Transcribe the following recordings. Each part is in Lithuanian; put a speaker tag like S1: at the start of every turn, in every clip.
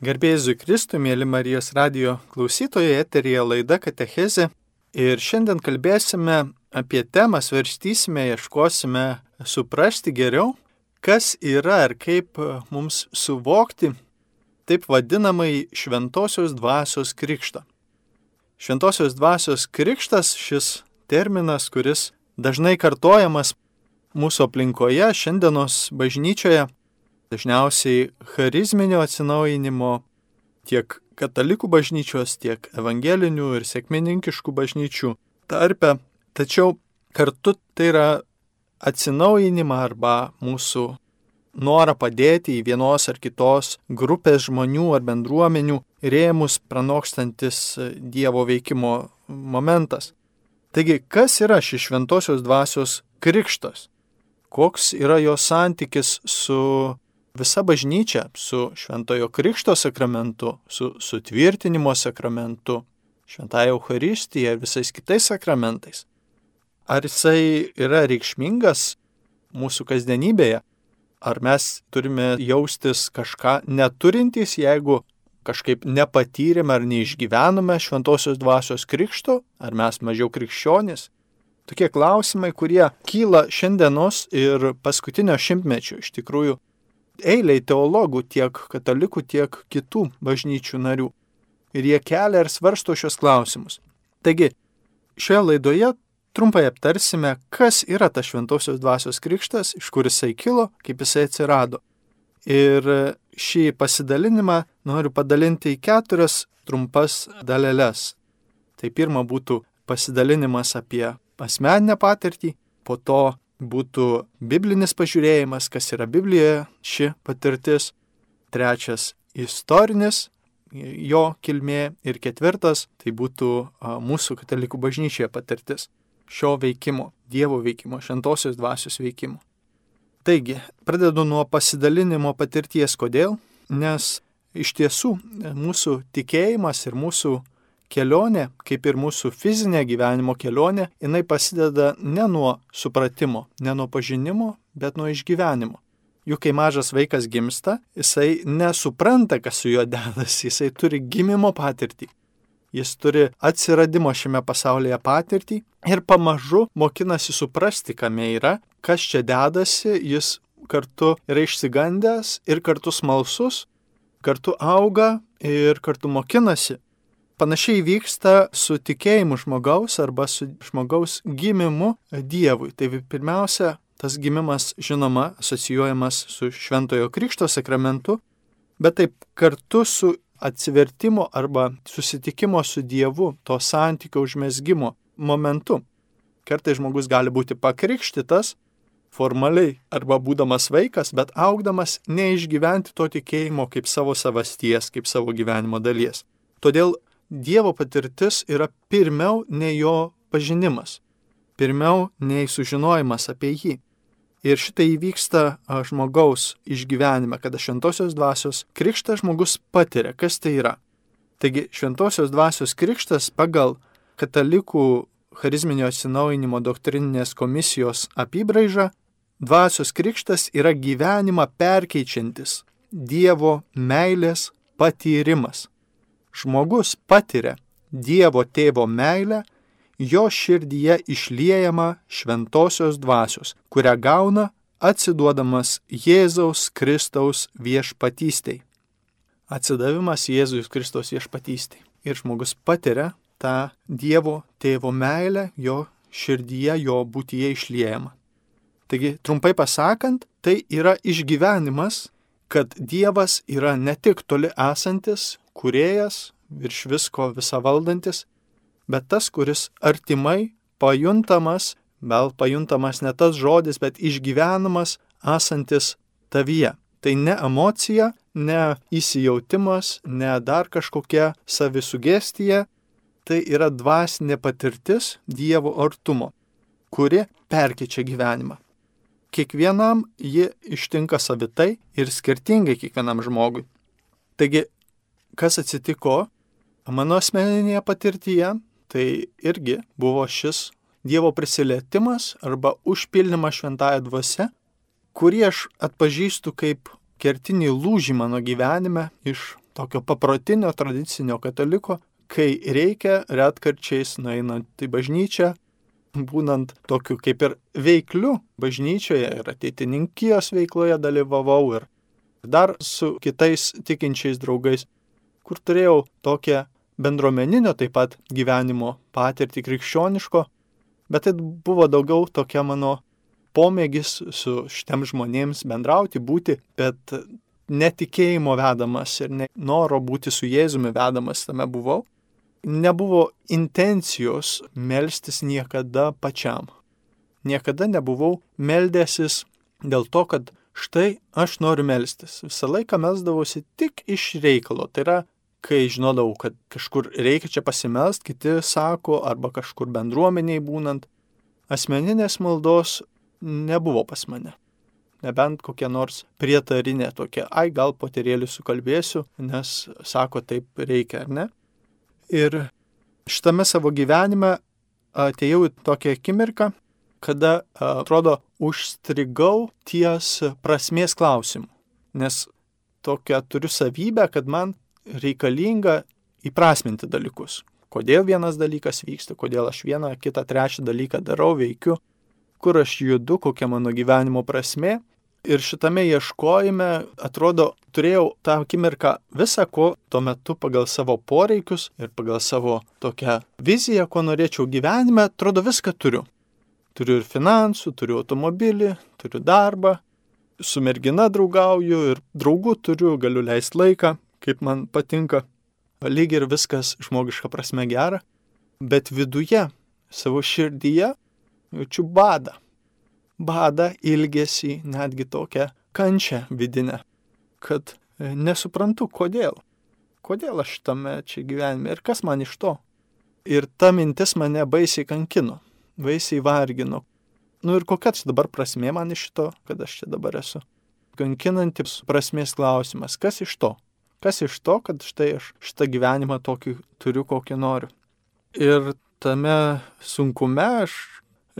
S1: Garbėjai Kristui, mėly Marijos radio klausytojai, eterija laida Katecheze. Ir šiandien kalbėsime apie temą, svarstysime, ieškosime suprasti geriau, kas yra ir kaip mums suvokti taip vadinamai šventosios dvasios krikštą. Šventosios dvasios krikštas šis terminas, kuris dažnai kartojamas mūsų aplinkoje, šiandienos bažnyčioje, dažniausiai charizminio atsinaujinimo tiek katalikų bažnyčios, tiek evangelinių ir sėkmininkiškų bažnyčių tarpe. Tačiau kartu tai yra atsinaujinimą arba mūsų norą padėti į vienos ar kitos grupės žmonių ar bendruomenių rėmus pranokstantis Dievo veikimo momentas. Taigi, kas yra šis šventosios dvasios krikštas? Koks yra jo santykis su visa bažnyčia su šventojo krikšto sakramentu, su sutvirtinimo sakramentu, šventąją Euharistiją ir visais kitais sakramentais. Ar jisai yra reikšmingas mūsų kasdienybėje? Ar mes turime jaustis kažką neturintys, jeigu kažkaip nepatyrėme ar neišgyvenome šventosios dvasios krikšto, ar mes mažiau krikščionis? Tokie klausimai, kurie kyla šiandienos ir paskutinio šimtmečio iš tikrųjų eiliai teologų, tiek katalikų, tiek kitų bažnyčių narių. Ir jie kelia ir svarsto šios klausimus. Taigi, šioje laidoje trumpai aptarsime, kas yra tas šventosios dvasios krikštas, iš kur jisai kilo, kaip jisai atsirado. Ir šį pasidalinimą noriu padalinti į keturias trumpas dalelės. Tai pirma būtų pasidalinimas apie asmeninę patirtį, po to būtų biblinis pažiūrėjimas, kas yra Biblijoje ši patirtis. Trečias - istorinis jo kilmė. Ir ketvirtas - tai būtų mūsų katalikų bažnyčioje patirtis šio veikimo, Dievo veikimo, šventosios dvasios veikimo. Taigi, pradedu nuo pasidalinimo patirties. Kodėl? Nes iš tiesų mūsų tikėjimas ir mūsų kelionė, kaip ir mūsų fizinė gyvenimo kelionė, jinai prasideda ne nuo supratimo, ne nuo pažinimo, bet nuo išgyvenimo. Juk kai mažas vaikas gimsta, jisai nesupranta, kas su juo dedasi, jisai turi gimimo patirtį. Jis turi atsiradimo šiame pasaulyje patirtį ir pamažu mokinasi suprasti, kame yra, kas čia dedasi, jis kartu yra išsigandęs ir kartu smalsus, kartu auga ir kartu mokinasi. Panašiai vyksta su tikėjimu žmogaus arba su žmogaus gimimu Dievui. Tai pirmiausia, tas gimimas, žinoma, asocijuojamas su Šventojo Krikšto sakramentu, bet taip kartu su atsivertimo arba susitikimo su Dievu, to santykio užmėsgymo momentu. Kartai žmogus gali būti pakrikštytas formaliai arba būdamas vaikas, bet augdamas neišgyventi to tikėjimo kaip savo savasties, kaip savo gyvenimo dalies. Todėl Dievo patirtis yra pirmiau nei jo pažinimas, pirmiau nei sužinojimas apie jį. Ir šitai įvyksta žmogaus išgyvenime, kada šventosios dvasios krikštą žmogus patiria, kas tai yra. Taigi šventosios dvasios krikštas pagal katalikų charizminio atsinaujinimo doktrininės komisijos apibraižą, dvasios krikštas yra gyvenimą perkeičiantis Dievo meilės patyrimas žmogus patiria Dievo tėvo meilę, jo širdyje išliejama šventosios dvasios, kurią gauna atsiduodamas Jėzaus Kristaus viešpatystiai. Atsidavimas Jėzus Kristaus viešpatystiai. Ir žmogus patiria tą Dievo tėvo meilę, jo širdyje, jo būtyje išliejama. Taigi, trumpai pasakant, tai yra išgyvenimas, kad Dievas yra ne tik toli esantis, kuriejas, virš visko visą valdantis, bet tas, kuris artimai pajuntamas, gal pajuntamas ne tas žodis, bet išgyvenamas esantis tavyje. Tai ne emocija, ne įsijautimas, ne dar kažkokia savisugestija, tai yra dvasinė patirtis Dievo artumo, kuri perkeičia gyvenimą. Kiekvienam ji ištinka savitai ir skirtingai kiekvienam žmogui. Taigi kas atsitiko mano asmeninėje patirtyje, tai irgi buvo šis Dievo prisilietimas arba užpildymas šventąją dvasę, kurį aš atpažįstu kaip kertinį lūžį mano gyvenime iš tokio paprotinio tradicinio kataliko, kai reikia retkarčiais nueinant į bažnyčią, būnant tokiu kaip ir veikliu bažnyčioje ir ateitininkijos veikloje dalyvavau ir dar su kitais tikinčiais draugais, kur turėjau tokią bendruomeninio taip pat gyvenimo patirtį krikščioniško, bet tai buvo daugiau tokia mano pomėgis su šitiem žmonėms bendrauti, būti, bet netikėjimo vedamas ir ne noro būti su Jėzumi vedamas tame buvau. Nebuvo intencijos melstis niekada pačiam. Niekada nebuvau meldęsis dėl to, kad štai aš noriu melstis. Visą laiką melsdavausi tik iš reikalo. Tai yra, kai žinodavau, kad kažkur reikia čia pasimelst, kiti sako, arba kažkur bendruomeniai būnant, asmeninės maldos nebuvo pas mane. Nebent kokia nors prietarinė tokia, ai gal poterėlį sukalbėsiu, nes sako taip reikia, ar ne? Ir šitame savo gyvenime atėjau į tokią akimirką, kada, atrodo, užstrigau ties prasmės klausimu. Nes tokią turiu savybę, kad man reikalinga įprasminti dalykus. Kodėl vienas dalykas vyksta, kodėl aš vieną, kitą, trečią dalyką darau, veikiu, kur aš judu, kokia mano gyvenimo prasme. Ir šitame ieškojime, atrodo, turėjau tą akimirką visą, ko tuo metu pagal savo poreikius ir pagal savo tokią viziją, ko norėčiau gyvenime, atrodo, viską turiu. Turiu ir finansų, turiu automobilį, turiu darbą, su mergina draugauju ir draugų turiu, galiu leisti laiką, kaip man patinka. Lyg ir viskas žmogiška prasme gera, bet viduje, savo širdyje jaučiu badą. Badą, ilgesį, netgi tokią kančią vidinę, kad e, nesuprantu, kodėl. Kodėl aš tame čia gyvenime ir kas man iš to. Ir ta mintis mane baisiai kankino, baisiai vargino. Nu ir kokia čia dabar prasmė man iš to, kad aš čia dabar esu. Kankinantis prasmės klausimas, kas iš to? Kas iš to, kad štai aš šitą gyvenimą tokį turiu, kokį noriu. Ir tame sunkume aš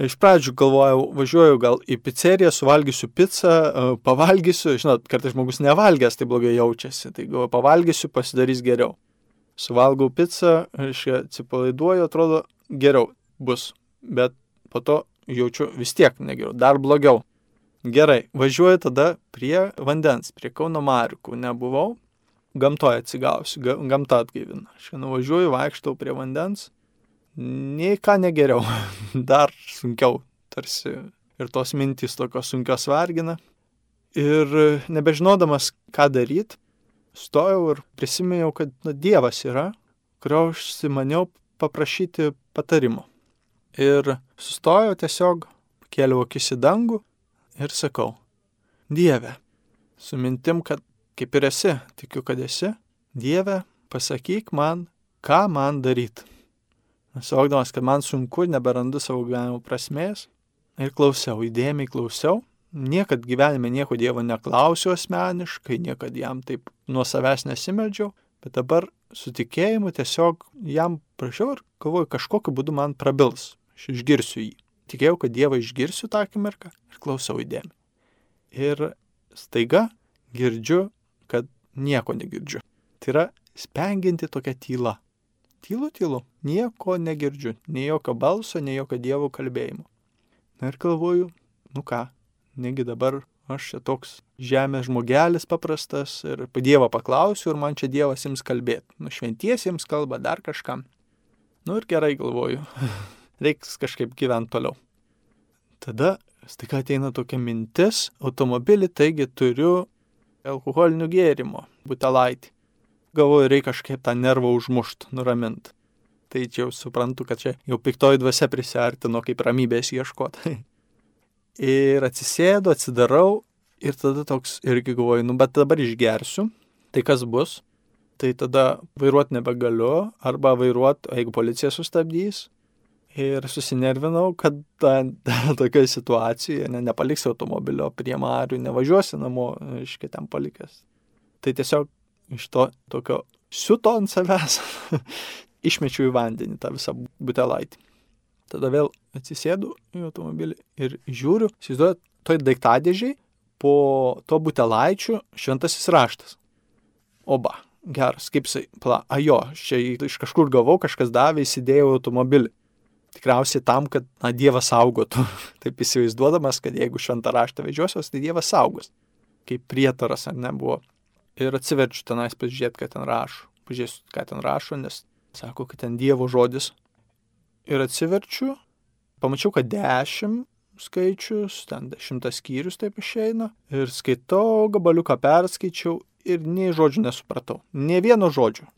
S1: Iš pradžių galvojau, važiuoju gal į pizzeriją, suvalgysiu pizzą, e, pavalgysiu, žinot, kartais žmogus nevalgęs, tai blogai jaučiasi, tai galvoju, pavalgysiu, pasidarys geriau. Suvalgau pizzą, reiškia, atsipalaiduoju, atrodo, geriau bus, bet po to jaučiu vis tiek negeriau, dar blogiau. Gerai, važiuoju tada prie vandens, prie Kauno Marikų, nebuvau, gamtoje atsigausiu, gamta atgaivina. Aš nuvažiuoju, vaikštau prie vandens, nei ką negeriau, dar sunkiau tarsi ir tos mintys tokios sunkios vargina. Ir nebežinodamas, ką daryti, stojau ir prisiminiau, kad na, Dievas yra, kurio užsimaniau paprašyti patarimo. Ir sustojau tiesiog, kėliau akis į dangų ir sakau, Dieve, su mintim, kad kaip ir esi, tikiu, kad esi, Dieve, pasakyk man, ką man daryti. Suvokdamas, kad man sunku, neberandu savo gyvenimo prasmės. Ir klausiau, įdėmiai klausiau. Niekad gyvenime nieko Dievo neklausiau asmeniškai, niekad jam taip nuo savęs nesimeldžiau, bet dabar su tikėjimu tiesiog jam prašiau ir galvoju, kažkokiu būdu man prabils. Aš išgirsiu jį. Tikėjau, kad Dievą išgirsiu tą akimirką ir klausau įdėmiai. Ir staiga girdžiu, kad nieko negirdžiu. Tai yra spenginti tokia tyla. Tylu, tylu, nieko negirdžiu, nei jokio balso, nei jokio dievo kalbėjimo. Na ir galvoju, nu ką, negi dabar aš čia toks žemės žmogelis paprastas ir Dievą paklausiu ir man čia Dievas jums kalbėti. Nu šventiesiems kalba dar kažkam. Nu ir gerai galvoju, reiks kažkaip gyventi toliau. Tada staiga ateina tokia mintis, automobilį, taigi turiu alkoholinių gėrimų, butelaitį galvoju, reikia kažkaip tą nervą užmušt, nuramint. Tai čia jau suprantu, kad čia jau piktoji dvasia prisartino, kaip ramybės ieškoti. ir atsisėdu, atsidarau ir tada toks irgi galvoju, nu bet dabar išgersiu, tai kas bus? Tai tada vairuoti nebegaliu, arba vairuoti, jeigu policija sustabdys. Ir susinervinau, kad tokioje situacijoje ne, nepaliksiu automobilio prie marių, nevažiuosi namo, iškiai ten palikęs. Tai tiesiog iš to tokio siuto ant savęs išmečiau į vandenį tą visą butelaitį. Tada vėl atsisėdu į automobilį ir žiūriu, įsivaizduoju, toj daiktadėžiai po to butelaičių šventasis raštas. Oba, geras, kaip jisai, pala, ajo, čia iš kažkur gavau, kažkas davė, įsidėjau automobilį. Tikriausiai tam, kad, na, Dievas saugotų. Taip įsivaizduodamas, kad jeigu šventą raštą vežiosios, tai Dievas saugos. Kaip prietaras, ar ne, buvo. Ir atsiverčiu tenais pažiūrėti, ką ten rašo. Pažiūrėsiu, ką ten rašo, nes sako, kad ten Dievo žodis. Ir atsiverčiu, pamačiau, kad dešimt skaičius, ten šimtas skyrius taip išeina. Ir skaitau, gabaliuką perskaičiau ir nei žodžių nesupratau. Ne vieno žodžio.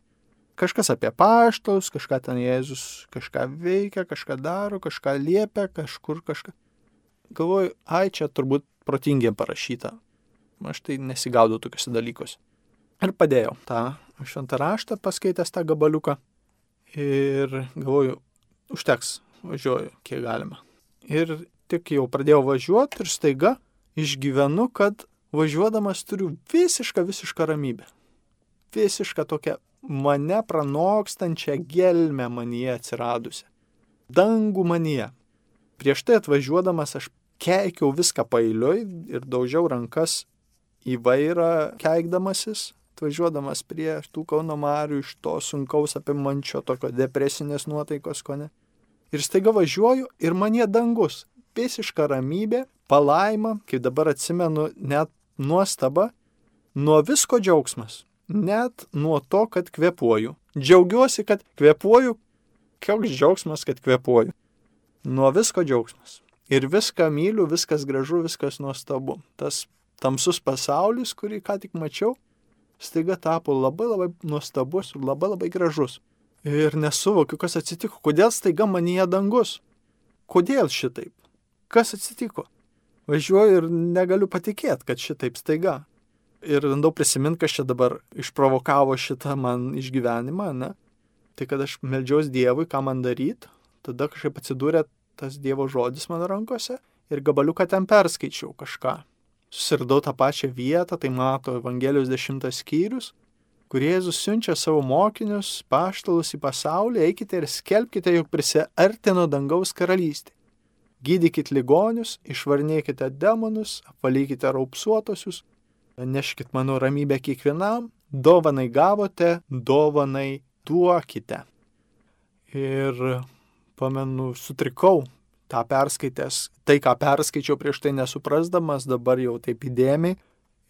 S1: Kažkas apie paštalus, kažką ten Jėzus kažką veikia, kažką daro, kažką liepia, kažkur kažką. Galvoju, ai čia turbūt protingiem parašyta. Aš tai nesigaudau tokiuose dalykuose. Ir padėjau tą šventą raštą, paskaitęs tą gabaliuką. Ir galvoju, užteks, važiuoju, kiek galima. Ir tik jau pradėjau važiuoti ir staiga išgyvenu, kad važiuodamas turiu visišką, visišką ramybę. Visišką tokią mane pranokstančią gelmę manyje atsiradusią. Dangų manyje. Prieš tai atvažiuodamas aš keikiau viską pailiui ir daužiau rankas į vairą keikdamasis, atvažiuodamas prie tų Kauno Marių iš to sunkaus apimančio tokio depresinės nuotaikos kone. Ir staiga važiuoju ir manie dangus. Visiška ramybė, palaima, kaip dabar atsimenu, net nuostaba, nuo visko džiaugsmas, net nuo to, kad kvepuoju. Džiaugiuosi, kad kvepuoju, koks džiaugsmas, kad kvepuoju. Nuo visko džiaugsmas. Ir viską myliu, viskas gražu, viskas nuostabu. Tas tamsus pasaulis, kurį ką tik mačiau, staiga tapo labai labai nuostabus ir labai labai gražus. Ir nesuvokiu, kas atsitiko, kodėl staiga manyje dangus. Kodėl šitaip? Kas atsitiko? važiuoju ir negaliu patikėti, kad šitaip staiga. Ir bandau prisiminti, kas čia dabar išprovokavo šitą man išgyvenimą, ne? Tai kad aš melžiaus Dievui, ką man daryti, tada kažkaip atsidūrė tas Dievo žodis mano rankose ir gabaliuką ten perskaičiau kažką. Susirdau tą pačią vietą, tai mato Evangelijos dešimtas skyrius, kur Jėzus siunčia savo mokinius, paštalus į pasaulį, eikite ir skelbkite, jog prisiartino dangaus karalystė gydykit ligonius, išvarnėkite demonus, apvalykite raupsuotosius, neškit mano ramybę kiekvienam, dovanai gavote, dovanai duokite. Ir pamenu, sutrikau tą perskaitęs, tai ką perskaičiau prieš tai nesuprasdamas, dabar jau taip įdėmiai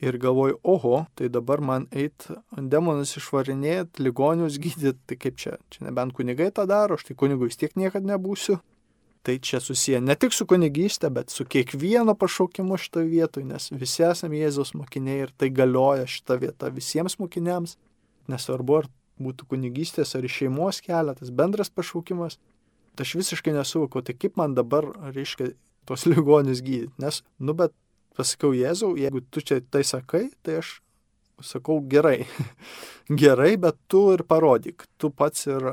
S1: ir galvoju, oho, tai dabar man eit demonus išvarinėti, ligonius gydyti, tai kaip čia, čia nebent kunigai tą daro, aš tai kunigu vis tiek niekada nebūsiu tai čia susiję ne tik su kunigystė, bet su kiekvieno pašaukimu šitoje vietoje, nes visi esame Jėzaus mokiniai ir tai galioja šita vieta visiems mokiniams, nesvarbu ar būtų kunigystės ar šeimos kelias, tas bendras pašaukimas. Tai aš visiškai nesuvokiau, tai kaip man dabar reiškia tos ligonius gydyti, nes, nu bet pasakiau Jėzau, jeigu tu čia tai sakai, tai aš sakau gerai, gerai, bet tu ir parodyk, tu pats ir,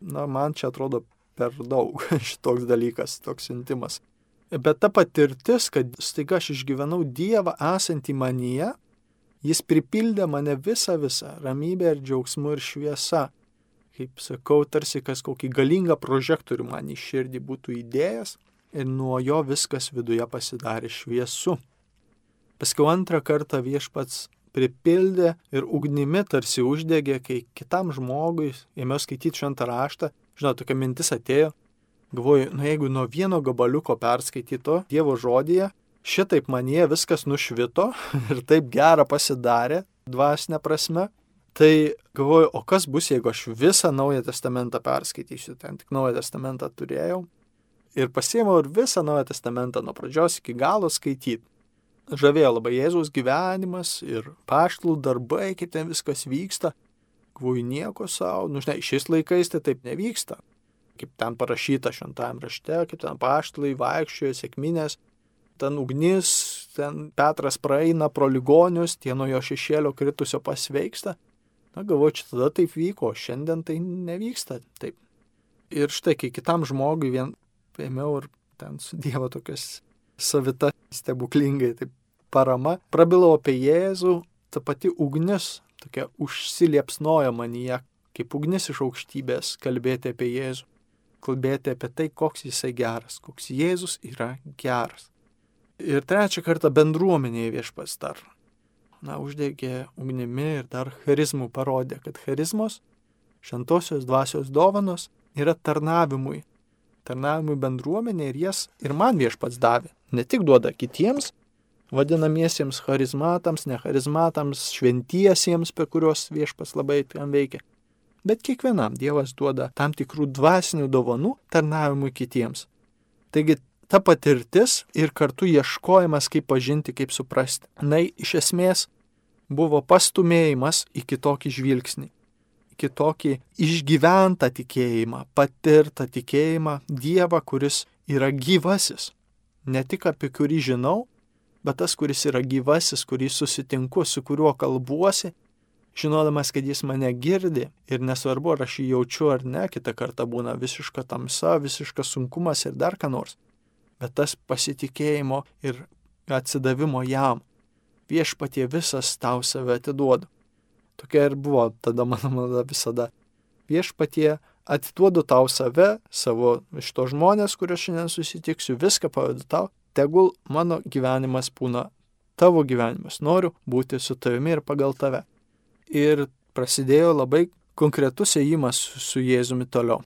S1: na, man čia atrodo per daug šitoks dalykas, toks intimas. Bet ta patirtis, kad staiga aš išgyvenau Dievą esantį manyje, jis pripildė mane visą visą ramybę ir džiaugsmu ir šviesa. Kaip sakau, tarsi kas kokį galingą prožektorių man į širdį būtų įdėjęs ir nuo jo viskas viduje pasidarė šviesu. Paskiau antrą kartą viešpats pripildė ir ugnimi tarsi uždegė, kai kitam žmogui ėmiau skaityti šventą raštą žinot, tokia mintis atėjo. Galvoju, nu jeigu nuo vieno gabaliuko perskaityto Dievo žodyje, šitaip manie viskas nušvito ir taip gera pasidarė, dvasinė prasme, tai galvoju, o kas bus, jeigu aš visą Naują Testamentą perskaitysiu, ten tik Naują Testamentą turėjau. Ir pasiėmiau ir visą Naują Testamentą nuo pradžios iki galo skaityti. Žavėjo labai Jėzaus gyvenimas ir paštlų darbai, kaip ten viskas vyksta galvoju nieko savo, nu žinai, šiais laikais tai taip nevyksta. Kaip ten parašyta šventajame rašte, kaip ten paštlai vaikščiojo sėkminės, ten ugnis, ten Petras praeina pro ligonius, tie nuo jo šešėlio kritusio pasveiksta. Na galvoju, čia tada taip vyko, šiandien tai nevyksta taip. Ir štai, kai kitam žmogui vien ėmiau ir ten su Dievo tokias savita stebuklingai, taip parama, prabilau apie Jėzų, ta pati ugnis tokia užsiliepsnojo manyje, kaip ugnis iš aukštybės, kalbėti apie Jėzų, kalbėti apie tai, koks jisai geras, koks Jėzus yra geras. Ir trečią kartą bendruomenėje viešpas dar. na, uždegė ugnimi ir dar charizmų parodė, kad charizmos, šventosios dvasios dovanos yra tarnavimui. Tarnavimui bendruomenė ir jas ir man viešpats davė. Ne tik duoda kitiems, vadinamiesiems charizmatams, necharizmatams, šventiesiems, per kuriuos viešpas labai ten veikia, bet kiekvienam Dievas duoda tam tikrų dvasinių dovanų tarnavimui kitiems. Taigi ta patirtis ir kartu ieškojimas, kaip pažinti, kaip suprasti. Na, iš esmės buvo pastumėjimas į kitokį žvilgsnį, kitokį išgyventą tikėjimą, patirtą tikėjimą Dievą, kuris yra gyvasis. Ne tik apie kurį žinau, bet tas, kuris yra gyvasis, kurį susitinku, su kuriuo kalbuosi, žinodamas, kad jis mane girdi ir nesvarbu, ar aš jį jaučiu ar ne, kitą kartą būna visiška tamsa, visiškas sunkumas ir dar ką nors. Bet tas pasitikėjimo ir atsidavimo jam, viešpatie visas tau save atiduodu. Tokia ir buvo tada mano malda visada. Viešpatie atiduodu tau save, savo iš to žmonės, kuriuos šiandien susitiksiu, viską pavedu tau, tegul mano gyvenimas būna tavo gyvenimas, noriu būti su tavimi ir pagal tave. Ir prasidėjo labai konkretus ėjimas su Jėzumi toliau.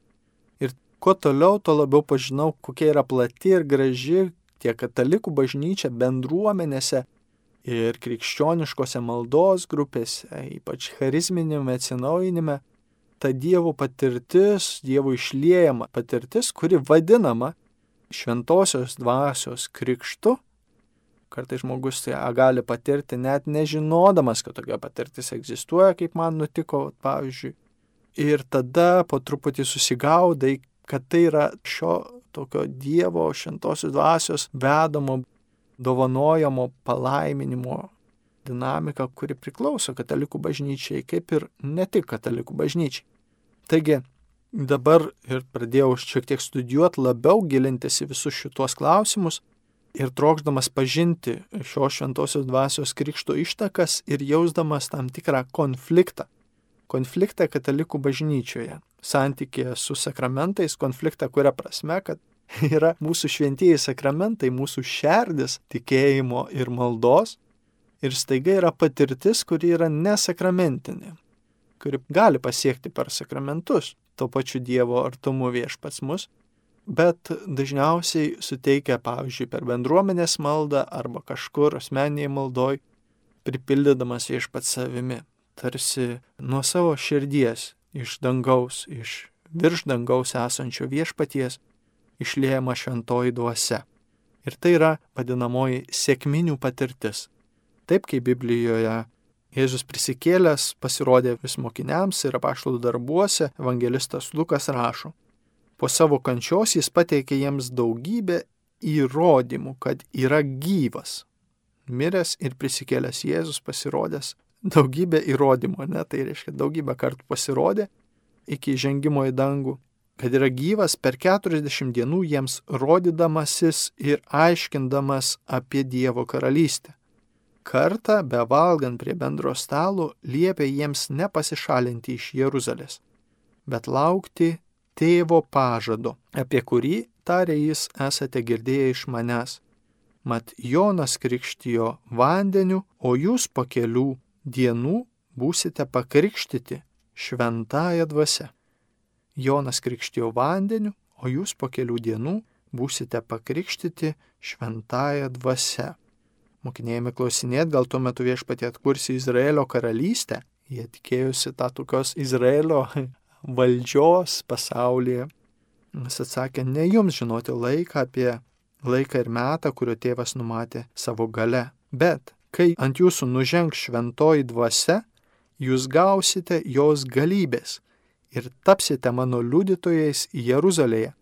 S1: Ir kuo toliau, tuo labiau pažinau, kokia yra plati ir graži tiek katalikų bažnyčia bendruomenėse ir krikščioniškose maldos grupėse, ypač charizminėme atsinaujinime, ta Dievo patirtis, Dievo išliejama patirtis, kuri vadinama šventosios dvasios krikštu. Kartai žmogus tai gali patirti net nežinodamas, kad tokia patirtis egzistuoja, kaip man nutiko, pavyzdžiui. Ir tada po truputį susigaudai, kad tai yra šio tokio Dievo šventosios dvasios vedamo dovanojamo palaiminimo dinamika, kuri priklauso katalikų bažnyčiai, kaip ir ne tik katalikų bažnyčiai. Taigi dabar ir pradėjau šiek tiek studijuoti, labiau gilintis į visus šitos klausimus ir trokšdamas pažinti šio šventosios dvasios krikšto ištakas ir jausdamas tam tikrą konfliktą. Konfliktą katalikų bažnyčioje, santykėje su sakramentais, konfliktą kuria prasme, kad yra mūsų šventieji sakramentai, mūsų šerdis tikėjimo ir maldos. Ir staiga yra patirtis, kuri yra nesakramentinė, kuri gali pasiekti per sakramentus, to pačiu Dievo artumu viešpats mus, bet dažniausiai suteikia, pavyzdžiui, per bendruomenės maldą arba kažkur asmeniai maldoj, pripildydamas viešpats savimi, tarsi nuo savo širdies, iš dangaus, iš virš dangaus esančio viešpaties išliejama šventoji dvasia. Ir tai yra vadinamoji sėkminių patirtis. Taip kaip Biblijoje Jėzus prisikėlęs pasirodė vis mokiniams ir apaštalų darbuose, evangelistas Lukas rašo. Po savo kančios jis pateikė jiems daugybę įrodymų, kad yra gyvas. Miręs ir prisikėlęs Jėzus pasirodęs daugybę įrodymų, ne, tai reiškia daugybę kartų pasirodė iki žengimo į dangų kad yra gyvas per 40 dienų jiems rodydamasis ir aiškindamas apie Dievo karalystę. Kartą, bevalgant prie bendro stalo, liepė jiems nepasišalinti iš Jeruzalės, bet laukti tėvo pažado, apie kurį, tarė jis, esate girdėję iš manęs. Mat Jonas krikštijo vandeniu, o jūs po kelių dienų būsite pakrikštyti šventąją dvasę. Jonas krikštijo vandeniu, o jūs po kelių dienų būsite pakrikštyti šventąją dvasę. Mokinėjame klausinėt, gal tuo metu viešpatė atkursi Izraelio karalystę. Jie tikėjusi tą tokios Izraelio valdžios pasaulyje. Jis atsakė, ne jums žinoti laiką apie laiką ir metą, kurio tėvas numatė savo gale. Bet kai ant jūsų nužengs šventoji dvasia, jūs gausite jos galybės ir tapsite mano liudytojais Jeruzalėje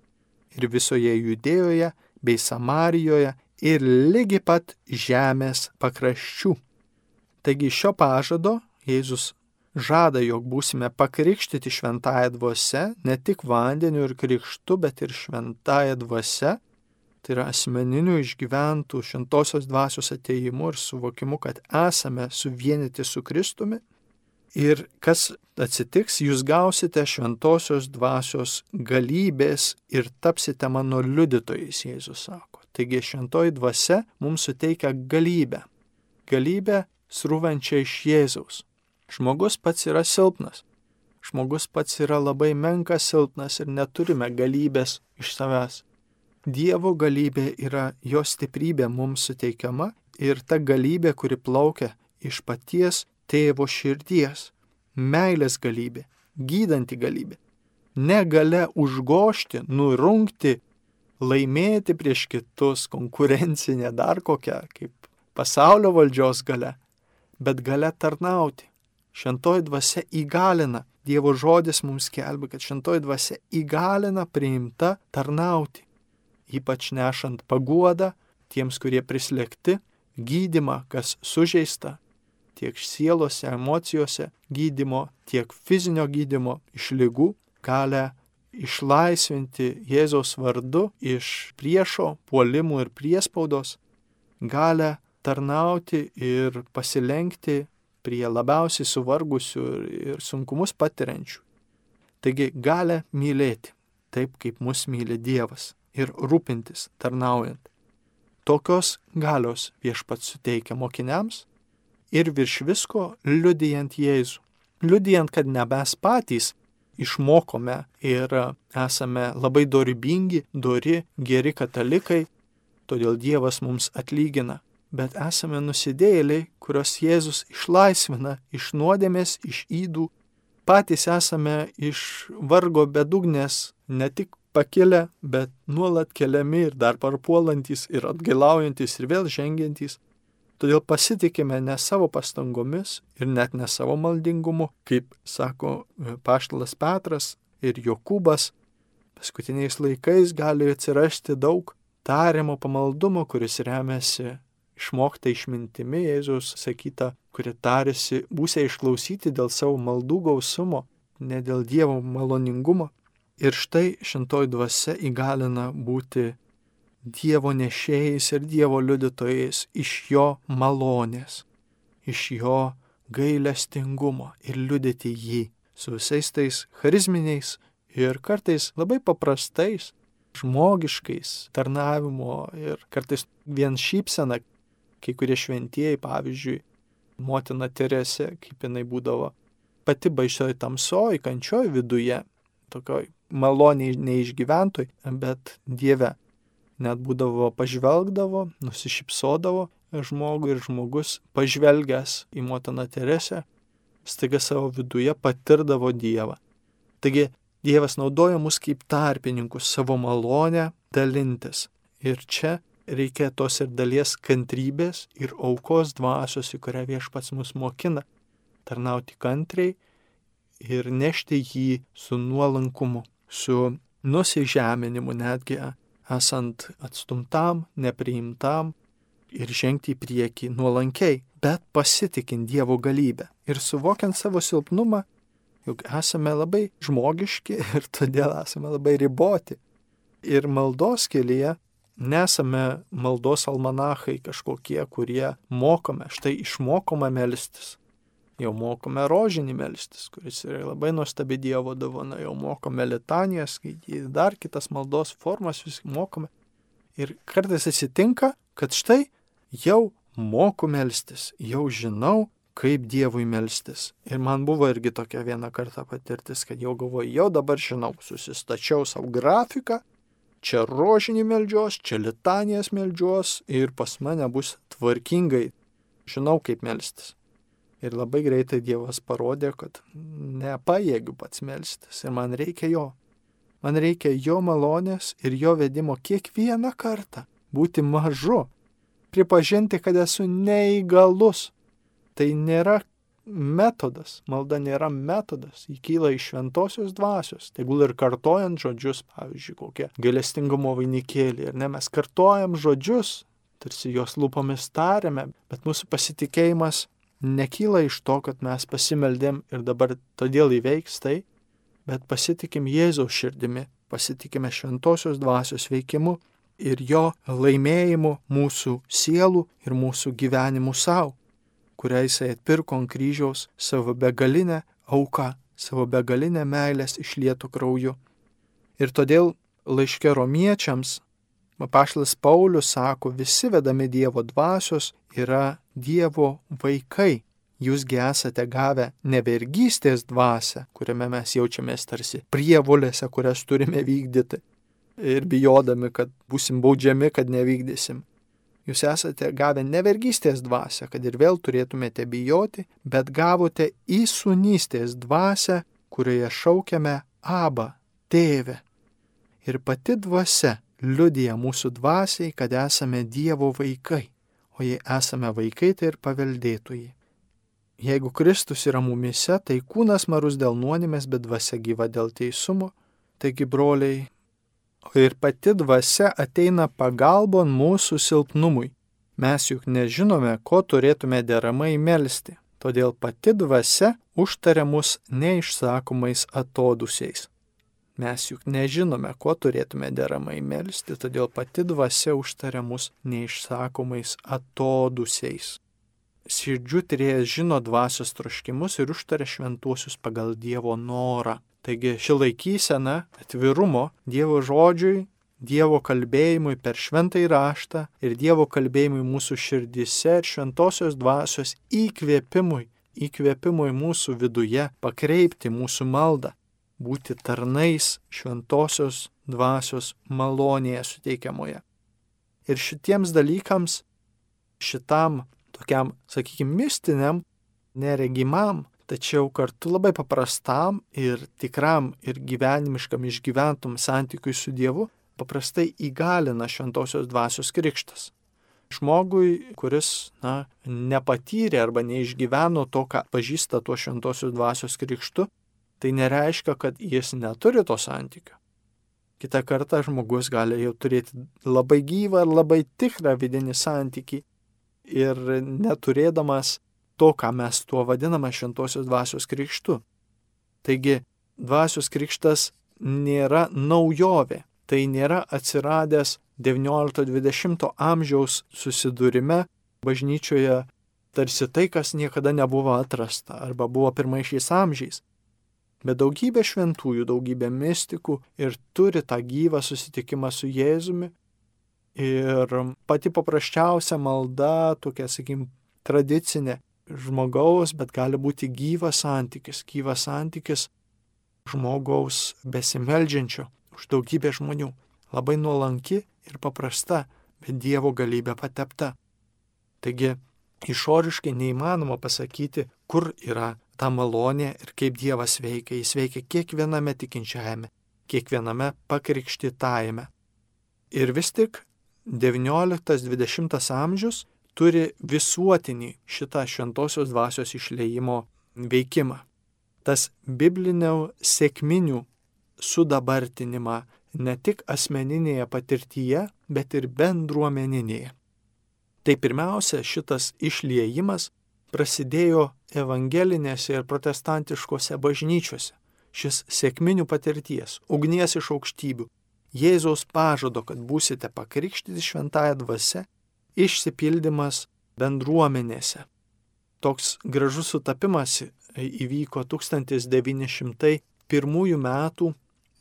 S1: ir visoje Judėjoje bei Samarijoje ir lygi pat žemės pakraščių. Taigi šio pažado Jėzus žada, jog būsime pakrikštyti šventąją dvasę, ne tik vandeniu ir krikštu, bet ir šventąją dvasę, tai yra asmeniniu išgyventų šventosios dvasios ateimu ir suvokimu, kad esame suvienyti su Kristumi Ir kas atsitiks, jūs gausite šventosios dvasios galybės ir tapsite mano liudytojais, Jėzus sako. Taigi šventoji dvasia mums suteikia galybę. Galybę srūvančią iš Jėzaus. Žmogus pats yra silpnas. Žmogus pats yra labai menkas silpnas ir neturime galybės iš savęs. Dievo galybė yra jo stiprybė mums suteikiama ir ta galybė, kuri plaukia iš paties tėvo širdies. Meilės galybė, gydanti galybė. Negale užgošti, nurungti, laimėti prieš kitus, konkurencinė dar kokia, kaip pasaulio valdžios gale, bet gale tarnauti. Šventoji dvasia įgalina, Dievo žodis mums kelbė, kad šventoji dvasia įgalina priimta tarnauti, ypač nešant paguodą tiems, kurie prislėgti, gydimą, kas sužeista, tiek sielose, emocijose gydimo, tiek fizinio gydimo iš lygų, galę išlaisvinti Jėzaus vardu iš priešo, puolimų ir priespaudos, galę tarnauti ir pasilenkti prie labiausiai suvargusių ir sunkumus patiriančių. Taigi galę mylėti taip, kaip mus myli Dievas ir rūpintis, tarnaujant. Tokios galios viešpats suteikia mokiniams ir virš visko liudijant Jėzų. Liudijant, kad ne mes patys išmokome ir esame labai dorybingi, dori, geri katalikai, todėl Dievas mums atlygina bet esame nusidėjėliai, kurios Jėzus išlaisvina iš nuodėmės, iš įdų. Patys esame iš vargo bedugnės ne tik pakilę, bet nuolat keliami ir dar parpuolantis ir atgailaujantis ir vėl žengiantis. Todėl pasitikime ne savo pastangomis ir net ne savo maldingumu, kaip sako Paštalas Petras ir Jokūbas. Paskutiniais laikais gali atsirasti daug tariamo pamaldumo, kuris remiasi išmokta išmintimi Jėzus sakyta, kuri tarėsi būsė išklausyti dėl savo maldų gausumo, ne dėl Dievo maloningumo. Ir štai šintoji dvasia įgalina būti Dievo nešėjais ir Dievo liudytojais iš jo malonės, iš jo gailestingumo ir liudyti jį su visais tais charizminiais ir kartais labai paprastais, žmogiškais tarnavimo ir kartais vien šypsena kai kurie šventieji, pavyzdžiui, motina Teresė, kaip jinai būdavo pati baisioj tamsoj, kančioj viduje, tokioj maloniai neišgyventoj, bet Dieve. Net būdavo pažvelgdavo, nusišypsodavo žmogui ir žmogus pažvelgęs į motiną Teresę, staiga savo viduje patirdavo Dievą. Taigi Dievas naudoja mus kaip tarpininkus savo malonę dalintis. Ir čia reikia tos ir dalies kantrybės ir aukos dvasios, į kurią viešpats mus mokina, tarnauti kantriai ir nešti jį su nuolankumu, su nusižeminimu netgi esant atstumtam, nepriimtam ir žengti į priekį nuolankiai, bet pasitikint Dievo galybę ir suvokiant savo silpnumą, juk esame labai žmogiški ir todėl esame labai riboti. Ir maldos kelyje nesame maldos almanachai kažkokie, kurie mokome, štai išmokome melstis. Jau mokome rožinį melstis, kuris yra labai nuostabi Dievo dovana, jau mokome litanijas, skaityti dar kitas maldos formas, vis mokome. Ir kartais atsitinka, kad štai jau moku melstis, jau žinau, kaip Dievui melstis. Ir man buvo irgi tokia viena karta patirtis, kad jau galvoju, jau dabar žinau, susistačiau savo grafiką čia rožinį melžios, čia litanijas melžios ir pas mane bus tvarkingai. Žinau, kaip melstis. Ir labai greitai Dievas parodė, kad nepajėgiu pats melstis ir man reikia jo. Man reikia jo malonės ir jo vedimo kiekvieną kartą. Būti mažu. Pripažinti, kad esu neįgalus. Tai nėra metodas. Malda nėra metodas, jį kyla iš šventosios dvasios. Tegul ir kartojant žodžius, pavyzdžiui, kokie galestingumo vainikėlį. Ir ne mes kartojam žodžius, tarsi juos lūpomis tariame, bet mūsų pasitikėjimas nekyla iš to, kad mes pasimeldėm ir dabar todėl įveiks tai, bet pasitikim Jėzaus širdimi, pasitikime šventosios dvasios veikimu ir jo laimėjimu mūsų sielų ir mūsų gyvenimų savo kurią jisai atpirko ant kryžiaus savo begalinę auką, savo begalinę meilės išlietų krauju. Ir todėl laiške romiečiams Paštas Paulius sako, visi vedami Dievo dvasios yra Dievo vaikai. Jūsgi esate gavę nevergystės dvasę, kuriame mes jaučiamės tarsi prievolėse, kurias turime vykdyti. Ir bijodami, kad busim baudžiami, kad nevykdysim. Jūs esate gavę nevergystės dvasę, kad ir vėl turėtumėte bijoti, bet gavote įsunystės dvasę, kurioje šaukiame Abba, tėvę. Ir pati dvasia liudija mūsų dvasiai, kad esame Dievo vaikai, o jei esame vaikai, tai ir paveldėtojai. Jeigu Kristus yra mumise, tai kūnas marus dėl nuonimės, bet dvasia gyva dėl teisumo. Taigi, broliai, ir pati dvasia ateina pagalbon mūsų silpnumui. Mes juk nežinome, ko turėtume deramai melstį, todėl pati dvasia užtaria mus neišsakomais atodusiais. Mes juk nežinome, ko turėtume deramai melstį, todėl pati dvasia užtaria mus neišsakomais atodusiais. Širdžių trėjas žino dvasios troškimus ir užtaria šventuosius pagal Dievo norą. Taigi ši laikysena atvirumo Dievo žodžiui, Dievo kalbėjimui per šventą įraštą ir Dievo kalbėjimui mūsų širdise ir šventosios dvasios įkvėpimui, įkvėpimui mūsų viduje pakreipti mūsų maldą būti tarnais šventosios dvasios malonėje suteikiamoje. Ir šitiems dalykams, šitam tokiam, sakykime, mistiniam, neregimam, tačiau kartu labai paprastam ir tikram ir gyvenimiškam išgyventum santykiui su Dievu, paprastai įgalina šventosios dvasios krikštas. Žmogui, kuris, na, nepatyrė arba neišgyveno to, ką pažįsta tuo šventosios dvasios krikštu, tai nereiškia, kad jis neturi to santykio. Kita kartą žmogus gali jau turėti labai gyvą ir labai tikrą vidinį santykį ir neturėdamas to, ką mes tuo vadiname šventosios dvasios krikštu. Taigi, dvasios krikštas nėra naujovė, tai nėra atsiradęs XIX-XX amžiaus susidūrime bažnyčioje tarsi tai, kas niekada nebuvo atrasta arba buvo pirmaisiais amžiais bet daugybė šventųjų, daugybė mystikų ir turi tą gyvą susitikimą su Jėzumi. Ir pati paprasčiausia malda, tokia, sakykim, tradicinė žmogaus, bet gali būti gyvas santykis, gyvas santykis žmogaus besimeldžiančio už daugybę žmonių. Labai nuolanki ir paprasta, bet Dievo galybė patepta. Taigi, išoriškai neįmanoma pasakyti, kur yra ta malonė ir kaip Dievas veikia. Jis veikia kiekviename tikinčiajame, kiekviename pakrikštytajame. Ir vis tik XIX-XX amžius turi visuotinį šitą šventosios dvasios išleimo veikimą. Tas biblinio sėkminių sudabartinimą ne tik asmeninėje patirtyje, bet ir bendruomeninėje. Tai pirmiausia, šitas išliejimas prasidėjo evangelinėse ir protestantiškose bažnyčiose. Šis sėkminių patirties, ugnies iš aukštybių, Jėzaus pažado, kad būsite pakrikštyti šventąją dvasę, išsipildymas bendruomenėse. Toks gražus sutapimas įvyko 1901 metų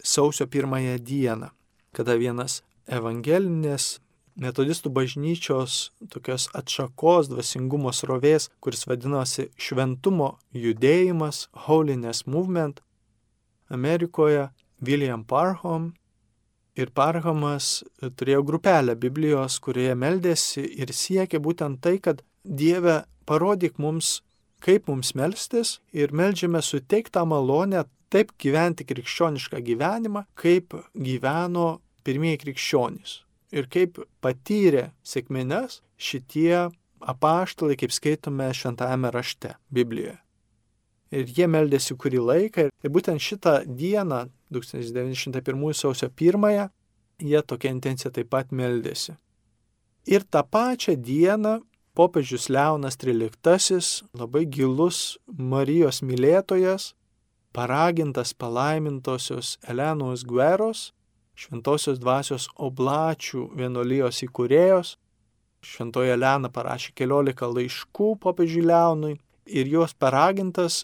S1: sausio pirmąją dieną, kada vienas evangelinės metodistų bažnyčios tokios atšakos dvasingumo srovės, kuris vadinosi šventumo judėjimas, Holiness Movement, Amerikoje William Parham. Ir Parhamas turėjo grupelę Biblijos, kurioje meldėsi ir siekė būtent tai, kad Dieve parodyk mums, kaip mums melstis ir melžiame suteiktą malonę taip gyventi krikščionišką gyvenimą, kaip gyveno pirmieji krikščionys ir kaip patyrė sėkmines šitie apaštalai, kaip skaitome šventajame rašte Biblijoje. Ir jie meldėsi kurį laiką ir būtent šitą dieną, 1901 sausio 1, jie tokia intencija taip pat meldėsi. Ir tą pačią dieną popiežius Leonas XIII, labai gilus Marijos mylėtojas, paragintas palaimintosios Elenos Gueros, šventosios dvasios oblačių vienolyjos įkūrėjos. Šventoje Lena parašė keliolika laiškų popiežiui Leonui ir juos paragintas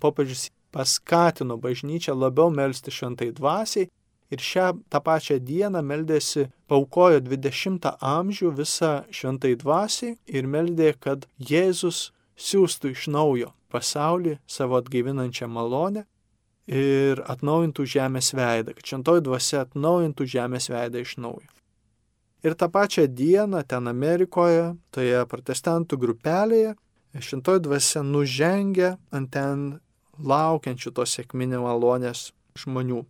S1: popiežius paskatino bažnyčią labiau melstį šventai dvasiai ir šią tą pačią dieną meldėsi, paukojo 20 amžių visą šventai dvasiai ir meldė, kad Jėzus siūstų iš naujo pasaulį savo atgaivinančią malonę ir atnaujintų žemės veidą, kad šventoji dvasia atnaujintų žemės veidą iš naujo. Ir tą pačią dieną ten Amerikoje, toje protestantų grupelėje, šventoji dvasia nužengia ant ten laukiančių tos sėkminė malonės žmonių.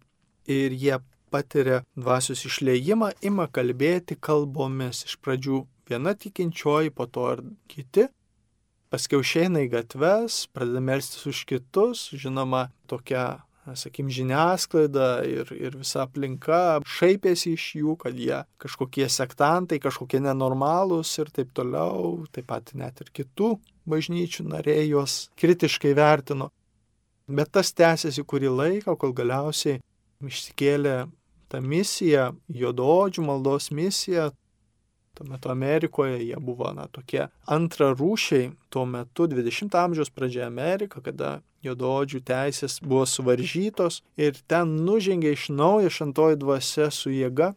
S1: Ir jie patiria dvasios išleimą, ima kalbėti kalbomis. Iš pradžių viena tikinčioji, po to ir kiti. Paskiau išeina į gatves, pradeda melstis už kitus, žinoma, tokia, sakim, žiniasklaida ir, ir visa aplinka šaipėsi iš jų, kad jie kažkokie sektantai, kažkokie nenormalūs ir taip toliau, taip pat net ir kitų bažnyčių nariai juos kritiškai vertino. Bet tas tęsiasi kurį laiką, kol galiausiai išsikėlė ta misija, juododžių maldos misija. Tuo metu Amerikoje jie buvo na, tokie antrarūšiai, tuo metu 20 amžiaus pradžioje Amerika, kada juododžių teisės buvo suvaržytos ir ten nužengė iš naujo šantoji dvasia su jėga,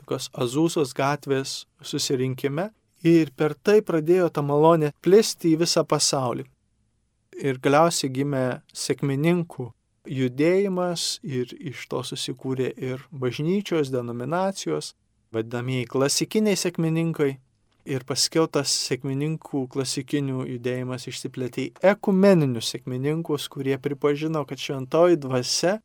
S1: tokios Azūsos gatvės susirinkime ir per tai pradėjo ta malonė plisti į visą pasaulį. Ir galiausiai gimė sėkmininkų judėjimas ir iš to susikūrė ir bažnyčios denominacijos, vadinamieji klasikiniai sėkmininkai. Ir paskiau tas sėkmininkų klasikinių judėjimas išsiplėtė į ekumeninius sėkmininkus, kurie pripažino, kad šventoji dvasia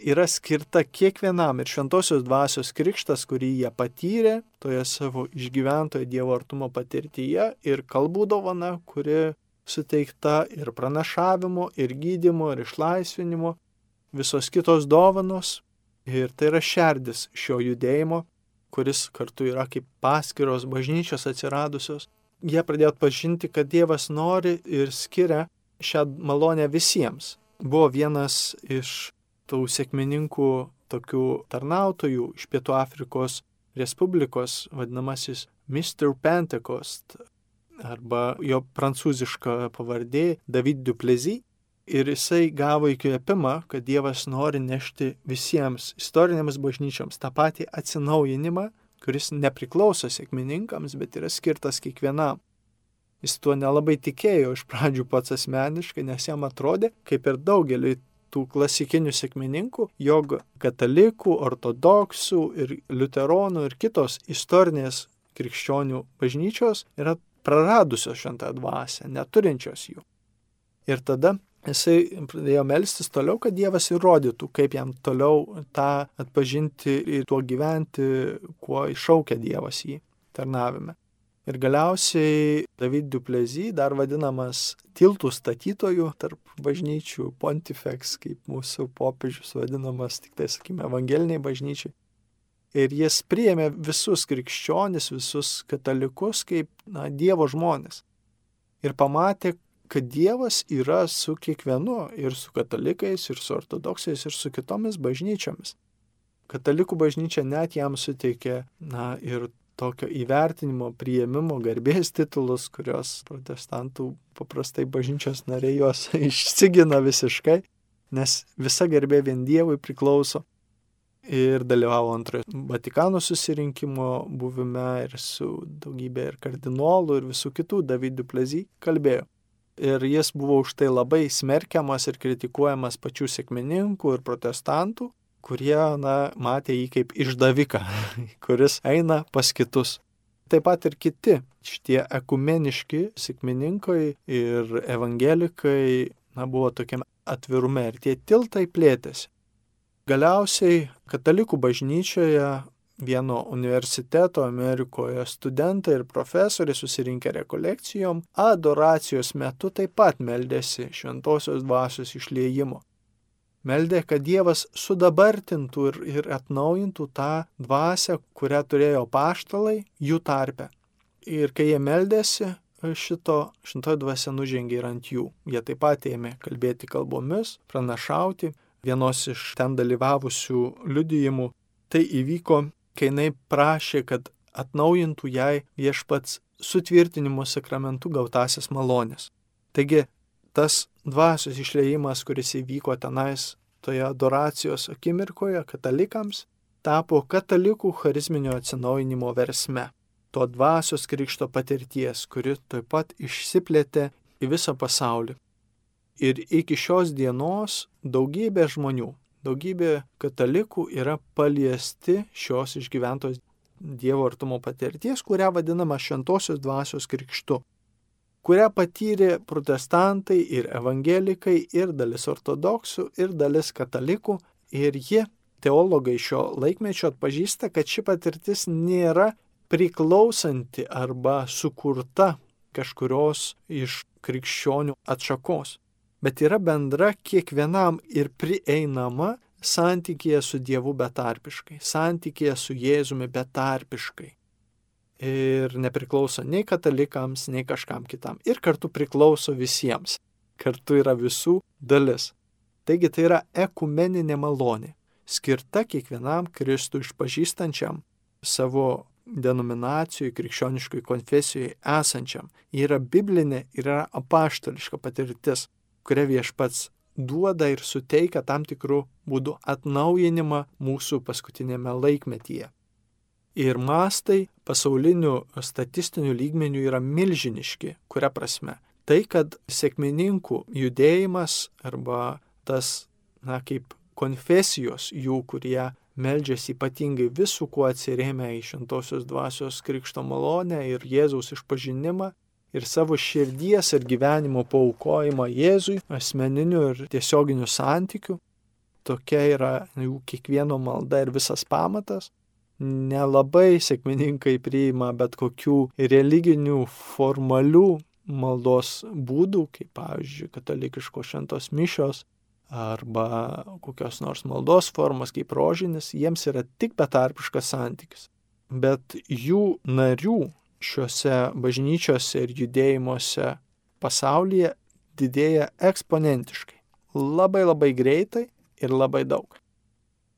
S1: yra skirta kiekvienam ir šventosios dvasios krikštas, kurį jie patyrė toje savo išgyventoje Dievo artumo patirtyje ir kalbų dovana, kuri suteikta ir pranašavimo, ir gydimo, ir išlaisvinimo, visos kitos dovanos. Ir tai yra šerdis šio judėjimo, kuris kartu yra kaip paskiros bažnyčios atsiradusios. Jie pradėjo pažinti, kad Dievas nori ir skiria šią malonę visiems. Buvo vienas iš tų sėkmininkų tokių tarnautojų iš Pietų Afrikos Respublikos, vadinamasis Mr. Pentecost, arba jo prancūziška pavardė David Duplezi. Ir jisai gavo įkvėpimą, kad Dievas nori nešti visiems istorinėms bažnyčioms tą patį atsinaujinimą, kuris nepriklauso sėkmininkams, bet yra skirtas kiekvienam. Jis tuo nelabai tikėjo iš pradžių pats asmeniškai, nes jam atrodė, kaip ir daugeliu tų klasikinių sėkmininkų, jog katalikų, ortodoksų ir liuteronų ir kitos istorinės krikščionių bažnyčios yra praradusios šventą dvasę, neturinčios jų. Ir tada jisai pradėjo melstis toliau, kad Dievas įrodytų, kaip jam toliau tą atpažinti ir tuo gyventi, kuo iššaukia Dievas jį tarnavime. Ir galiausiai David Duplezi, dar vadinamas tiltų statytojų tarp bažnyčių, pontifex, kaip mūsų popiežius vadinamas, tik tai, sakykime, evangeliniai bažnyčiai, Ir jis priėmė visus krikščionis, visus katalikus kaip na, Dievo žmonės. Ir pamatė, kad Dievas yra su kiekvienu, ir su katalikais, ir su ortodoksais, ir su kitomis bažnyčiomis. Katalikų bažnyčia net jam suteikė, na, ir tokio įvertinimo, prieimimo, garbės titulus, kurios protestantų paprastai bažnyčios nariai juos išsigina visiškai, nes visa garbė vien Dievui priklauso ir dalyvavo antrojo Vatikano susirinkimo buvime ir su daugybė ir kardinolų ir visų kitų Davidų Plezy kalbėjo. Ir jis buvo už tai labai smerkiamas ir kritikuojamas pačių sėkmininkų ir protestantų, kurie, na, matė jį kaip išdaviką, kuris eina pas kitus. Taip pat ir kiti šitie ekumeniški sėkmininkai ir evangelikai, na, buvo tokiame atvirume ir tie tiltai plėtėsi. Galiausiai katalikų bažnyčioje vieno universiteto Amerikoje studentai ir profesoriai susirinkę rekolekcijom adoracijos metu taip pat meldėsi šventosios dvasios išliejimo. Meldė, kad Dievas sudabartintų ir, ir atnaujintų tą dvasę, kurią turėjo paštalai jų tarpe. Ir kai jie meldėsi, šito, šito dvasia nužengė ir ant jų. Jie taip pat ėmė kalbėti kalbomis, pranašauti, vienos iš ten dalyvavusių liudijimų, tai įvyko, kai jinai prašė, kad atnaujintų jai viešpats sutvirtinimo sakramentų gautasias malonės. Taigi tas dvasios išleimas, kuris įvyko tenais toje adoracijos akimirkoje katalikams, tapo katalikų charizminio atsinaujinimo versme, to dvasios krikšto patirties, kuri taip pat išsiplėtė į visą pasaulį. Ir iki šios dienos daugybė žmonių, daugybė katalikų yra paliesti šios išgyventos Dievo artumo patirties, kurią vadinama šventosios dvasios krikštu, kurią patyrė protestantai ir evangelikai, ir dalis ortodoksų, ir dalis katalikų, ir jie, teologai šio laikmečio, atpažįsta, kad ši patirtis nėra priklausanti arba sukurta kažkurios iš krikščionių atšakos, bet yra bendra kiekvienam ir prieinama santykėje su Dievu betarpiškai, santykėje su Jėzumi betarpiškai. Ir nepriklauso nei katalikams, nei kažkam kitam. Ir kartu priklauso visiems. Kartu yra visų dalis. Taigi tai yra ekumeninė malonė, skirta kiekvienam Kristų išpažįstančiam savo denominacijai, krikščioniškai konfesijai esančiam. Ji yra biblinė ir yra apaštališka patirtis, kurią viešpats duoda ir suteikia tam tikrų būdų atnaujinimą mūsų paskutinėme laikmetyje. Ir mastai pasaulinių statistinių lygmenių yra milžiniški, kuria prasme. Tai, kad sėkmininkų judėjimas arba tas, na, kaip konfesijos jų, kurie meldžiasi ypatingai visų, kuo atsirėmė į šventosios dvasios krikšto malonę ir Jėzaus išpažinimą, ir savo širdies ir gyvenimo paukojimą Jėzui, asmeninių ir tiesioginių santykių. Tokia yra jų kiekvieno malda ir visas pamatas. Nelabai sėkmininkai priima bet kokių religinių formalių maldos būdų, kaip pavyzdžiui katalikiškos šventos mišios arba kokios nors maldos formos kaip rožinis, jiems yra tik betarpiškas santykis. Bet jų narių šiuose bažnyčiose ir judėjimuose pasaulyje didėja eksponentiškai. Labai labai greitai ir labai daug.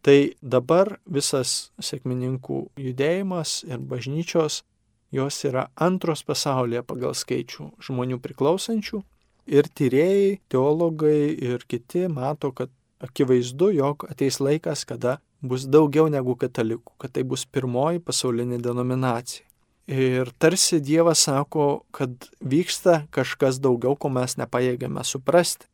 S1: Tai dabar visas sėkmininkų judėjimas ir bažnyčios, jos yra antros pasaulyje pagal skaičių žmonių priklausančių ir tyrėjai, teologai ir kiti mato, kad akivaizdu, jog ateis laikas, kada bus daugiau negu katalikų, kad tai bus pirmoji pasaulinė denominacija. Ir tarsi Dievas sako, kad vyksta kažkas daugiau, ko mes nepajėgiame suprasti.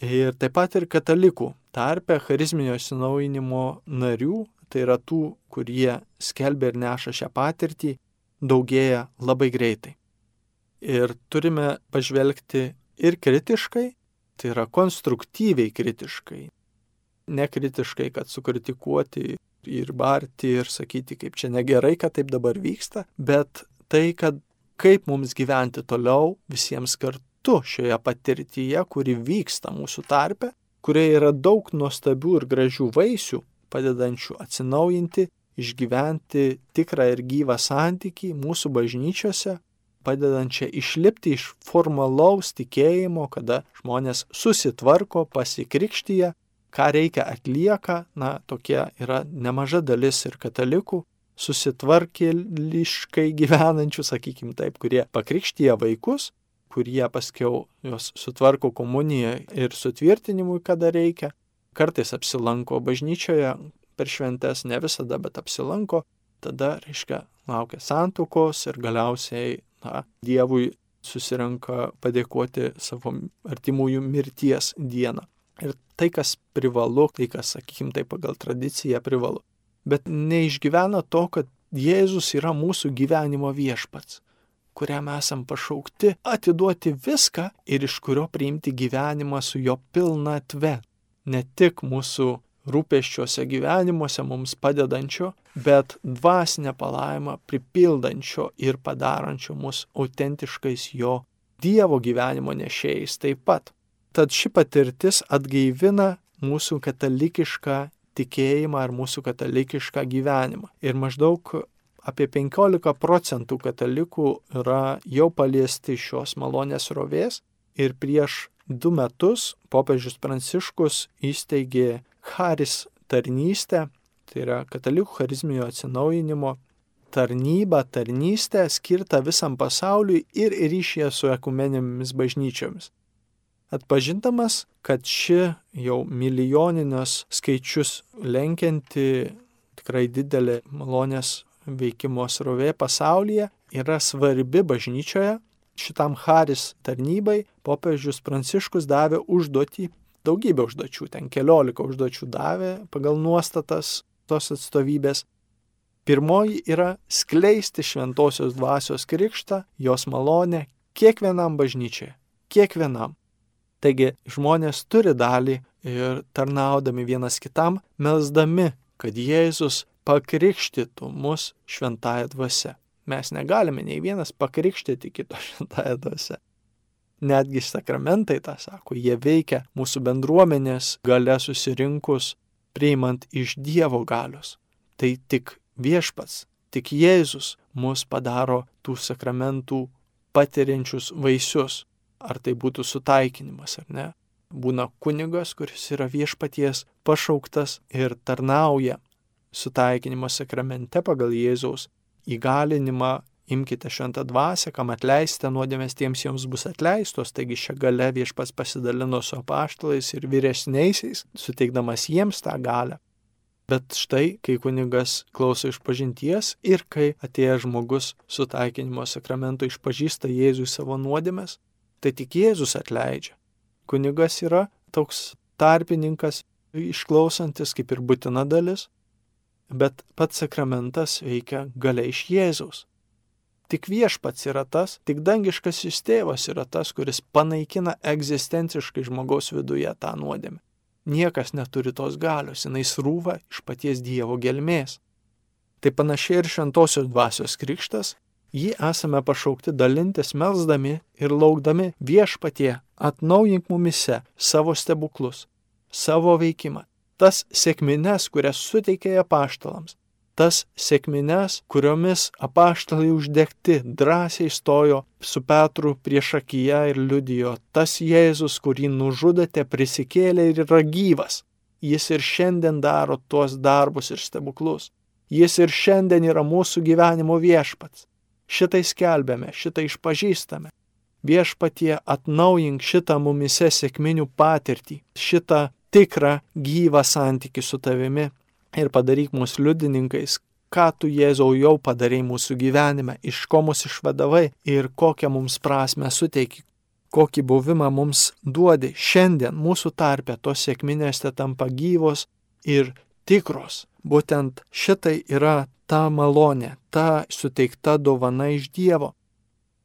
S1: Ir taip pat ir katalikų tarpe charizminio atsinaujinimo narių, tai yra tų, kurie skelbia ir neša šią patirtį, daugėja labai greitai. Ir turime pažvelgti ir kritiškai, tai yra konstruktyviai kritiškai. Nekritiškai, kad sukritikuoti ir barti ir sakyti, kaip čia negerai, kad taip dabar vyksta, bet tai, kad kaip mums gyventi toliau visiems kartu šioje patirtyje, kuri vyksta mūsų tarpe, kurioje yra daug nuostabių ir gražių vaisių, padedančių atsinaujinti, išgyventi tikrą ir gyvą santykį mūsų bažnyčiose, padedančią išlipti iš formalaus tikėjimo, kada žmonės susitvarko, pasikrikštyje ką reikia atlieka, na, tokie yra nemaža dalis ir katalikų, susitvarkėliškai gyvenančių, sakykim taip, kurie pakrikštyje vaikus, kurie paskiau juos sutvarko komunijoje ir sutvirtinimui, kada reikia, kartais apsilanko bažnyčioje per šventes, ne visada, bet apsilanko, tada, reiškia, laukia santukos ir galiausiai, na, Dievui susirenka padėkoti savo artimųjų mirties dieną. Ir tai, kas privalu, tai, kas, sakykim, tai pagal tradiciją privalu. Bet neišgyvena to, kad Jėzus yra mūsų gyvenimo viešpats, kuriam esam pašaukti atiduoti viską ir iš kurio priimti gyvenimą su jo pilnatve. Ne tik mūsų rūpeščiuose gyvenimuose mums padedančio, bet dvasinę palaimą pripildančio ir padarančio mus autentiškais jo Dievo gyvenimo nešėjais taip pat. Tad ši patirtis atgaivina mūsų katalikišką tikėjimą ar mūsų katalikišką gyvenimą. Ir maždaug apie 15 procentų katalikų yra jau paliesti šios malonės rovės ir prieš du metus popiežius Pranciškus įsteigė Haris tarnystę, tai yra katalikų charizminio atsinaujinimo tarnybą, tarnystę skirtą visam pasauliui ir ryšyje su ekumenėmis bažnyčiomis atpažindamas, kad ši jau milijoninius skaičius lenkianti, tikrai didelė malonės veikimo srovė pasaulyje, yra svarbi bažnyčioje. Šitam Haris tarnybai popiežius Pranciškus davė užduotį, daugybę užduočių, ten keliolika užduočių davė pagal nuostatas tos atstovybės. Pirmoji yra skleisti šventosios dvasios krikštą, jos malonę kiekvienam bažnyčiai. Kiekvienam. Taigi žmonės turi dalį ir tarnaudami vienas kitam, melzdami, kad Jėzus pakrikštytų mus šventąją dvasę. Mes negalime nei vienas pakrikštyti kito šventąją dvasę. Netgi sakramentai tą sako, jie veikia mūsų bendruomenės gale susirinkus, priimant iš Dievo galios. Tai tik viešpats, tik Jėzus mus padaro tų sakramentų patiriančius vaisius. Ar tai būtų sutaikinimas ar ne. Būna kunigas, kuris yra viešpaties pašauktas ir tarnauja sutaikinimo sakramente pagal Jėzaus įgalinimą imkite šventą dvasę, kam atleisite nuodėmės, tiems jums bus atleistos. Taigi šią galę viešpas pasidalino su apaštalais ir vyresniaisiais, suteikdamas jiems tą galę. Bet štai, kai kunigas klauso iš pažinties ir kai atėjęs žmogus su taikinimo sakramentu išpažįsta Jėzui savo nuodėmės, tai tik Jėzus atleidžia. Kunigas yra toks tarpininkas, išklausantis kaip ir būtina dalis, bet pats sakramentas veikia gale iš Jėzaus. Tik viešpats yra tas, tik dangiškasis tėvas yra tas, kuris panaikina egzistenciškai žmogaus viduje tą nuodėmę. Niekas neturi tos galios, jinai srūva iš paties Dievo gelmės. Tai panašiai ir šventosios dvasios krikštas, jį esame pašaukti dalintis melzdami ir laukdami viešpatie atnaujink mumise savo stebuklus, savo veikimą, tas sėkmines, kurias suteikė apaštalams, tas sėkmines, kuriomis apaštalai uždegti drąsiai stojo su Petru prieš akiją ir liudijo, tas Jėzus, kurį nužudėte, prisikėlė ir yra gyvas. Jis ir šiandien daro tuos darbus ir stebuklus. Jis ir šiandien yra mūsų gyvenimo viešpats. Šitai skelbėme, šitai išpažįstame. Viešpatie atnaujink šitą mumise sėkminių patirtį, šitą tikrą gyvą santyki su tavimi ir padaryk mus liudininkais, ką tu Jėzau jau padarai mūsų gyvenime, iš ko mus išvadavai ir kokią mums prasme suteiki, kokį buvimą mums duodi šiandien mūsų tarpe, tos sėkminės te tampa gyvos ir tikros. Būtent šitai yra ta malonė, ta suteikta dovana iš Dievo.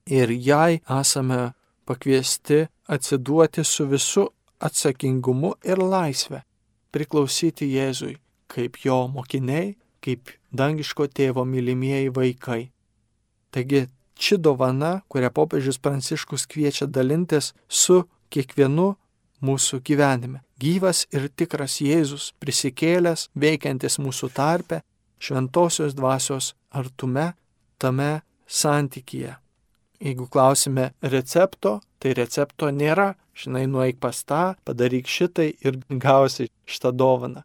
S1: Ir jai esame pakviesti atsiduoti su visu atsakingumu ir laisvę priklausyti Jėzui kaip jo mokiniai, kaip dangiško tėvo mylimieji vaikai. Taigi ši dovana, kurią popiežius Pranciškus kviečia dalintis su kiekvienu mūsų gyvenime. Gyvas ir tikras Jėzus, prisikėlęs, veikiantis mūsų tarpe, šventosios dvasios artume, tame santykyje. Jeigu klausime recepto, tai recepto nėra. Žinai, nueik pas tą, padaryk šitai ir gausi šitą dovaną.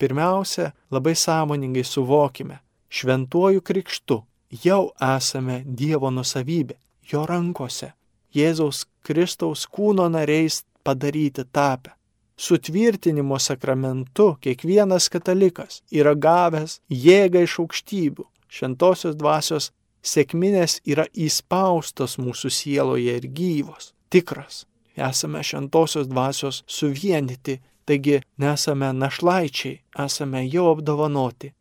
S1: Pirmiausia, labai sąmoningai suvokime, šventuoju krikštu jau esame Dievo nusavybė, jo rankose, Jėzaus Kristaus kūno nariais padaryti tapę. Sutvirtinimo sakramentu kiekvienas katalikas yra gavęs jėgą iš aukštybių, šventosios dvasios sėkminės yra įspaustos mūsų sieloje ir gyvos, tikras. Esame šventosios dvasios suvienyti, taigi nesame našlaičiai, esame jau apdovanoti.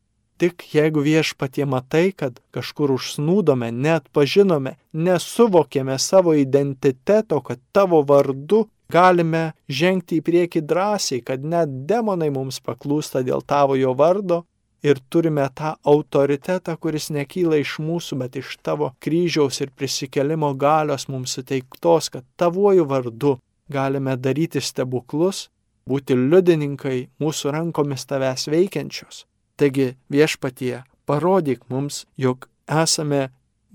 S1: Tik jeigu viešpatie matai, kad kažkur užsnūdome, net pažinome, nesuvokėme savo identiteto, kad tavo vardu galime žengti į priekį drąsiai, kad net demonai mums paklūsta dėl tavojo vardo, ir turime tą autoritetą, kuris nekyla iš mūsų, bet iš tavo kryžiaus ir prisikelimo galios mums suteiktos, kad tavuoju vardu galime daryti stebuklus, būti liudininkai mūsų rankomis tavęs veikiančios. Taigi viešpatie, parodyk mums, jog esame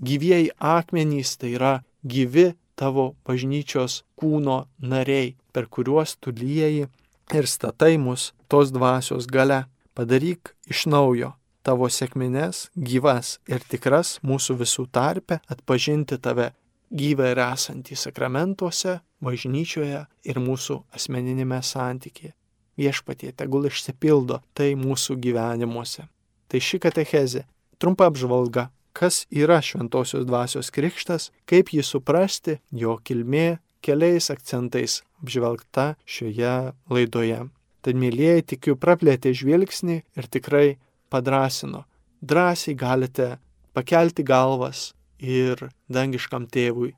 S1: gyvieji akmenys, tai yra gyvi tavo bažnyčios kūno nariai, per kuriuos tu lieji ir statai mus tos dvasios gale. Padaryk iš naujo tavo sėkmines, gyvas ir tikras mūsų visų tarpe atpažinti tave gyvą ir esantį sakramentuose, bažnyčioje ir mūsų asmeninėme santykėje. Viešpatie, tegul išsipildo tai mūsų gyvenimuose. Tai ši katechezė. Trumpa apžvalga. Kas yra šventosios dvasios krikštas, kaip jį suprasti, jo kilmė keliais akcentais apžvelgta šioje laidoje. Tad, mėlyjeji, tikiu, praplėtė žvilgsnį ir tikrai padrasino. Drąsiai galite pakelti galvas ir dangiškam tėvui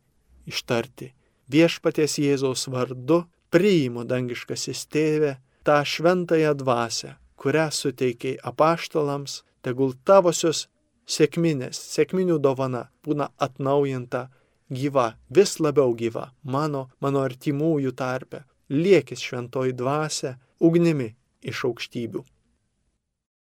S1: ištarti. Viešpaties Jėzaus vardu priimu dangiškasis tėvė tą šventąją dvasę, kurią suteikiai apaštalams, tegul tavosios sėkminės, sėkminių dovana būna atnaujinta, gyva, vis labiau gyva mano, mano artimųjų tarpe. Liekis šventoji dvasia ugnimi iš aukštybių.